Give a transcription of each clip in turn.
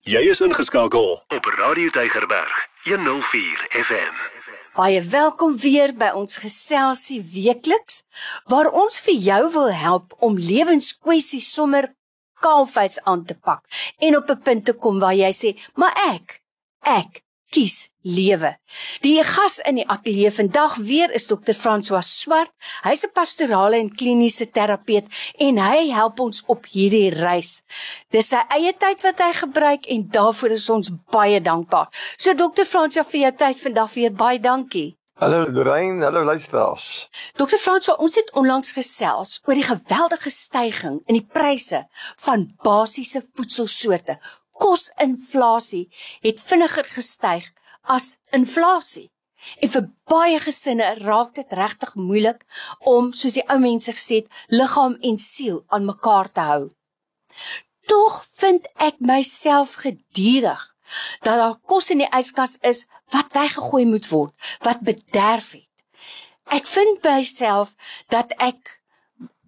Jy is ingeskakel op Radio Tygerberg 104 FM. Baie welkom weer by ons geselsie weekliks waar ons vir jou wil help om lewenskwessies sommer kaalvuis aan te pak en op 'n punt te kom waar jy sê, "Maar ek, ek kies lewe. Die gas in die ateljee vandag weer is dokter François Swart. Hy's 'n pastorale en kliniese terapeut en hy help ons op hierdie reis. Dis sy eie tyd wat hy gebruik en daarvoor is ons baie dankbaar. So dokter François vir jou tyd vandag weer baie dankie. Hallo Lorraine, hallo luisteraars. Dokter François, ons het onlangs gesels oor die geweldige stygings in die pryse van basiese voedselsoorte kosinflasie het vinniger gestyg as inflasie. En vir baie gesinne raak dit regtig moeilik om, soos die ou mense gesê het, liggaam en siel aan mekaar te hou. Tog vind ek myself gedurig dat daar kos in die yskas is wat weggegooi moet word, wat bederf het. Ek vind myself dat ek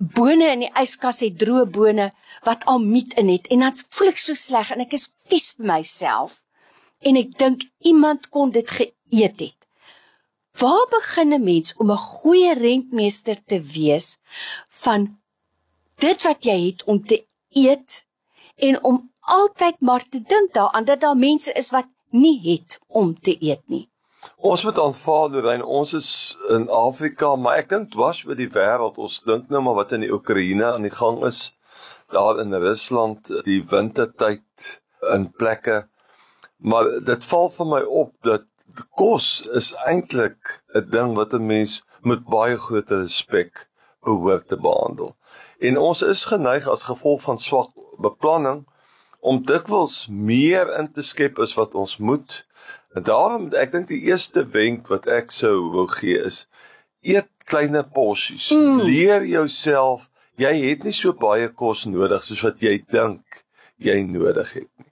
bone in die yskas het droë bone wat al miet in het en dan voel ek so sleg en ek is vies vir myself en ek dink iemand kon dit geëet het. Waar begin 'n mens om 'n goeie rentmeester te wees van dit wat jy het om te eet en om altyd maar te dink daaraan dat daar mense is wat nie het om te eet nie. Ons moet aanvaar dat ons is in Afrika, maar ek dink dwars oor die wêreld. Ons dink nou maar wat in die Oekraïne aan die gang is, daar in Rusland, die wintertyd in plekke. Maar dit val vir my op dat kos is eintlik 'n ding wat 'n mens met baie groot respek behoort te behandel. En ons is geneig as gevolg van swak beplanning om dikwels meer in te skep as wat ons moet En daarom ek dink die eerste wenk wat ek sou wou gee is eet kleine porsies. Mm. Leer jouself jy het nie so baie kos nodig soos wat jy dink jy nodig het nie.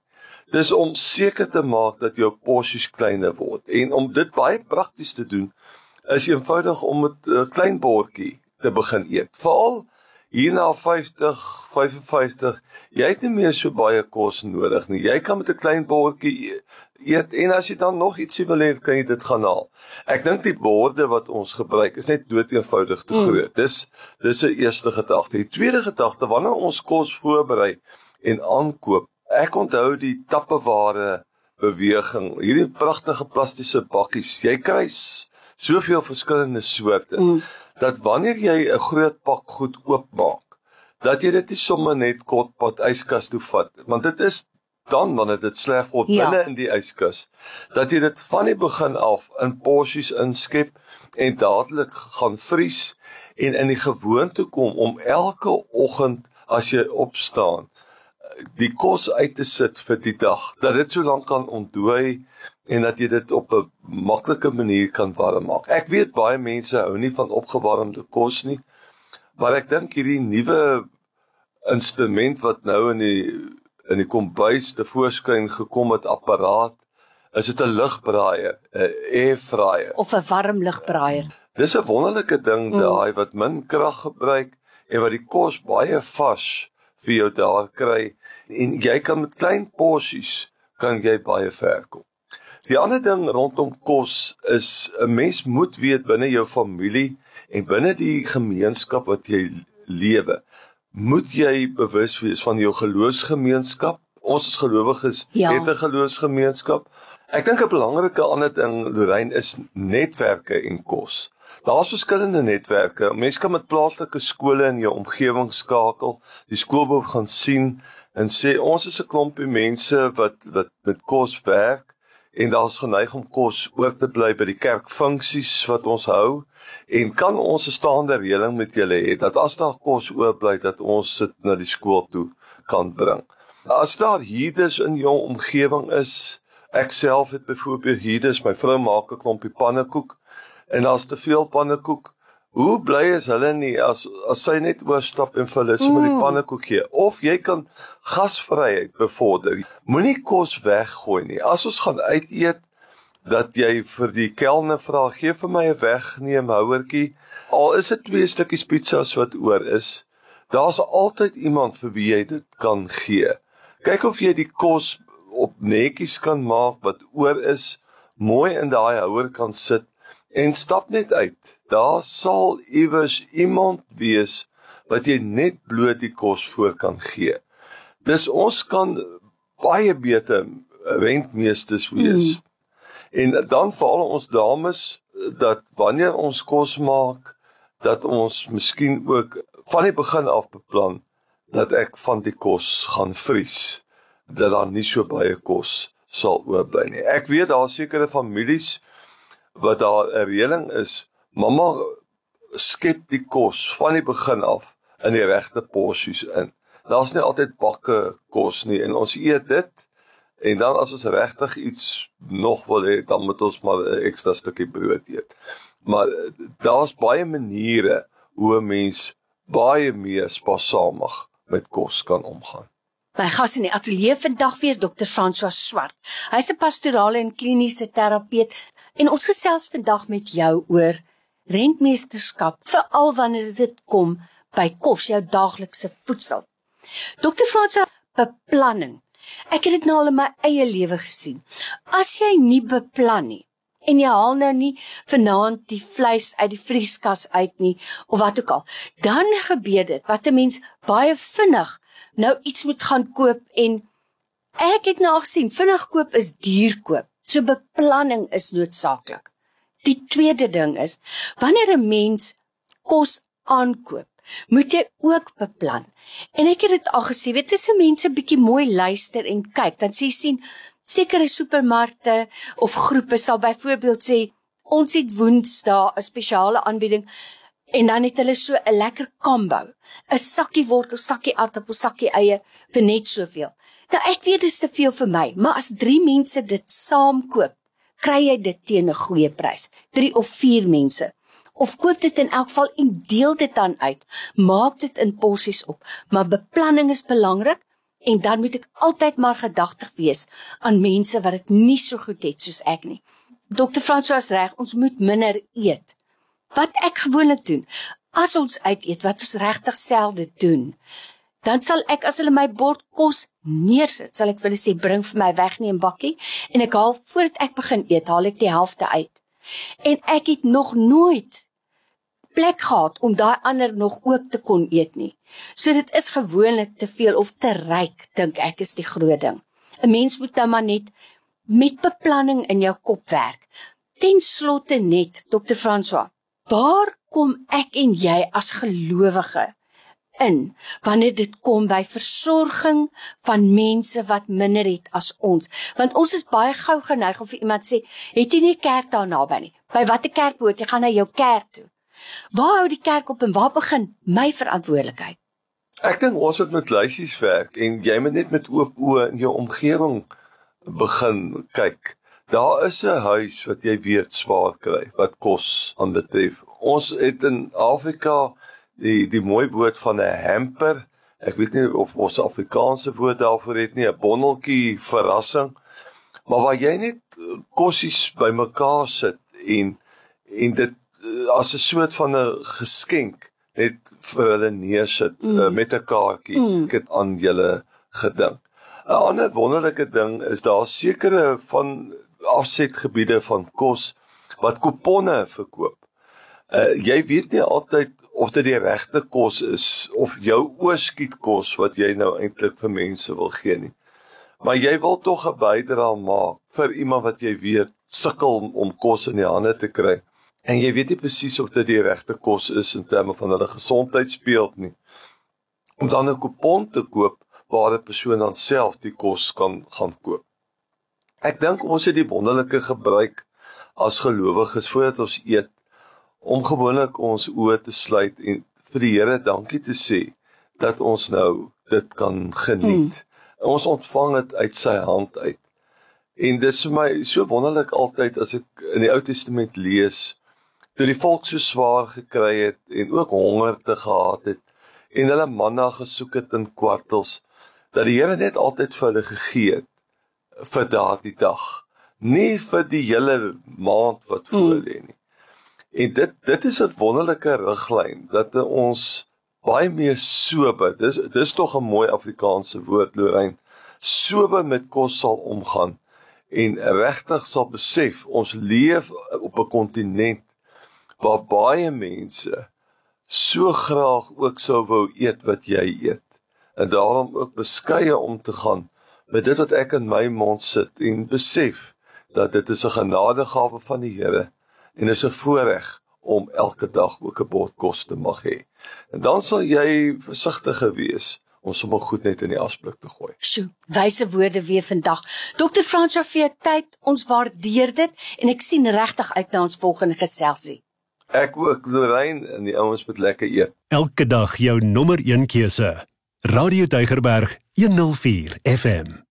Dis om seker te maak dat jou porsies kleiner word en om dit baie prakties te doen is eenvoudig om met 'n klein bordjie te begin eet. Veral hier na 50, 55, jy het nie meer so baie kos nodig nie. Jy kan met 'n klein bordjie eet en as jy dan nog ietsie wil hê, kan jy dit gaan haal. Ek dink die borde wat ons gebruik is net dood eenvoudig te mm. groot. Mm. Dis dis 'n eerste gedagte. Die tweede gedagte, wanneer ons kos voorberei en aankoop, ek onthou die tappeware beweging. Hierdie pragtige plastiese bakkies. Jy kry soveel verskillende soorte mm. dat wanneer jy 'n groot pak goed oopmaak, dat jy dit nie sommer net kortpad yskas toe vat, want dit is dan wanneer dit sleg word ja. binne in die yskas dat jy dit van die begin af in porsies inskep en dadelik gaan vries en in die gewoonte kom om elke oggend as jy opstaan die kos uit te sit vir die dag dat dit so lank kan ontdooi en dat jy dit op 'n maklike manier kan warm maak. Ek weet baie mense hou nie van opgewarmde kos nie. Maar ek dink hierdie nuwe instrument wat nou in die in die kombuis te voorskyn gekom het apparaat is dit 'n lugbraaier 'n airfryer. Of 'n warm lugbraaier dis 'n wonderlike ding mm. daai wat min krag gebruik en wat die kos baie vars vir jou daar kry. En jy kan met klein porsies kan jy baie ver kom. Die ander ding rondom kos is 'n mens moet weet binne jou familie en binne die gemeenskap wat jy lewe moet jy bewus wees van jou geloofsgemeenskap. Ons as gelowiges ja. het 'n geloofsgemeenskap. Ek dink 'n belangrike ander ding Lorraine is netwerke en kos. Daar's verskillende netwerke. Mense kan met plaaslike skole in jou omgewing skakel, die skoolboek gaan sien en sê ons is 'n klompie mense wat wat met kos werk en daar's geneig om kos oor te bly by die kerkfunksies wat ons hou en kan ons 'n staande reëling met julle hê dat as daar kos oor bly dat ons dit na die skool toe kan bring. As daar hierdes in jou omgewing is, ek self het byvoorbeeld hierdes, my vrou maak 'n klompie pannekoek en daar's te veel pannekoek Hoe bly is hulle nie as as sy net oorstap en vir hulle sommer die mm. pannekoek gee of jy kan gasvryheid bevorder. Moenie kos weggooi nie. As ons gaan uit eet dat jy vir die kelner vra gee vir my 'n wegneem houertjie al is dit twee stukkies pizzas wat oor is. Daar's altyd iemand vir wie jy dit kan gee. Kyk of jy die kos op netjies kan maak wat oor is, mooi in daai houer kan sit en stap net uit. Daar sal iewers iemand wees wat jy net bloot die kos voor kan gee. Dis ons kan baie beter rentmeesters wees. Mm. En dan veral ons dames dat wanneer ons kos maak dat ons miskien ook van die begin af beplan dat ek van die kos gaan vries dat daar nie so baie kos sal oorbly nie. Ek weet daar sekere families wat daar 'n reëling is, mamma skep die kos van die begin af in die regte porsies in. Daar's nie altyd bakke kos nie en ons eet dit en dan as ons regtig iets nog wil hê, dan moet ons maar 'n ekstra stukkie brood eet. Maar daar's baie maniere hoe 'n mens baie meer spaarsamig met kos kan omgaan. My gas in die ateljee vandag weer Dr. François Swart. Hy's 'n pastorale en kliniese terapeut en ons gesels vandag met jou oor rentmeesterskap, veral wanneer dit kom by kos, jou daaglikse voedsel. Dr. François, beplanning. Ek het dit nou al in my eie lewe gesien. As jy nie beplan nie en jy haal nou nie vanaand die vleis uit die vrieskas uit nie of wat ook al, dan gebeur dit wat 'n mens baie vinnig nou iets moet gaan koop en ek het nou gesien vinnig koop is duur koop. So beplanning is noodsaaklik. Die tweede ding is wanneer 'n mens kos aankoop, moet jy ook beplan. En ek het dit al gesien, weet jy, as mense bietjie mooi luister en kyk, dan sê jy sien sekere supermarkte of groepe sal byvoorbeeld sê ons het Woensdae 'n spesiale aanbieding En dan het hulle so 'n lekker combo. 'n Sakkie wortel, sakkie aartappel, sakkie eie vir net soveel. Nou ek weet dit is te veel vir my, maar as 3 mense dit saam koop, kry jy dit teen 'n goeie prys. 3 of 4 mense. Of koop dit in elk geval en deel dit dan uit. Maak dit in porsies op, maar beplanning is belangrik en dan moet ek altyd maar gedagtig wees aan mense wat dit nie so goed het soos ek nie. Dr. François reg, ons moet minder eet wat ek gewoonlik doen as ons uit eet wat ons regtig selde doen dan sal ek as hulle my bord kos neersit sal ek vir hulle sê bring vir my weg nie 'n bakkie en ek haal voordat ek begin eet haal ek die helfte uit. En ek het nog nooit plek gehad om daai ander nog ook te kon eet nie. So dit is gewoonlik te veel of te ryk dink ek is die groot ding. 'n mens moet nou maar net met beplanning in jou kop werk. Ten slotte net dokter François Waar kom ek en jy as gelowige in wanneer dit kom by versorging van mense wat minder het as ons? Want ons is baie gou geneig om vir iemand sê, "Het jy nie kerk daar naby nie?" By watter kerk moet jy gaan na jou kerk toe? Waar hou die kerk op en waar begin my verantwoordelikheid? Ek dink ons moet met lysies werk en jy moet net met oop oë in jou omgewing begin kyk. Daar is 'n huis wat jy weet swaar kry wat kos aanbetref. Ons het in Afrika die die mooi woord van 'n hamper. Ek weet nie of ons Afrikaanse woord daarvoor het nie, 'n bonneltjie verrassing. Maar waar jy net kossies bymekaar sit en en dit eh, as 'n soort van 'n geskenk net vir hulle neersit mm. uh, met 'n kaartjie. Mm. Ek het aan julle gedink. 'n Ander wonderlike ding is daar sekere van afsetgebiede van kos wat kuponne verkoop. Uh jy weet nie altyd of dit die regte kos is of jou oorskiet kos wat jy nou eintlik vir mense wil gee nie. Maar jy wil tog 'n bydrae maak vir iemand wat jy weet sukkel om, om kos in die hande te kry. En jy weet nie presies of dit die regte kos is in terme van hulle gesondheid speel nie. Om dan 'n kupon te koop waar 'n persoon dan self die kos kan gaan koop. Ek dink ons het die wonderlike gebruik as gelowiges voordat ons eet om gewoonlik ons oë te sluit en vir die Here dankie te sê dat ons nou dit kan geniet. Mm. Ons ontvang dit uit sy hand uit. En dit is vir my so wonderlik altyd as ek in die Ou Testament lees toe die volk so swaar gekry het en ook honger te gehad het en hulle manna gesoek het in kwartels dat die Here net altyd vir hulle gegee het vir daardie dag, nie vir die hele maand wat voor hmm. lê nie. En dit dit is 'n wonderlike riglyn dat ons baie meer sober. Dis dis tog 'n mooi Afrikaanse woord Lorraine sober met kos sal omgaan en regtig sal besef ons leef op 'n kontinent waar baie mense so graag ook sou wou eet wat jy eet en daarom ook beskeie om te gaan met dit wat ek in my mond sit en besef dat dit is 'n genadegawe van die Here en is 'n voorreg om elke dag ook 'n bord kos te mag hê. En dan sal jy versigtiger wees om sommer goed net in die asblik te gooi. Sjoe, wyse woorde weer vandag. Dr. Fransja vir jou tyd, ons waardeer dit en ek sien regtig uit na ons volgende geselsie. Ek ook Lorraine en die ouens moet lekker eet. Elke dag jou nommer 1 keuse. Radio Deugerberg 104 FM.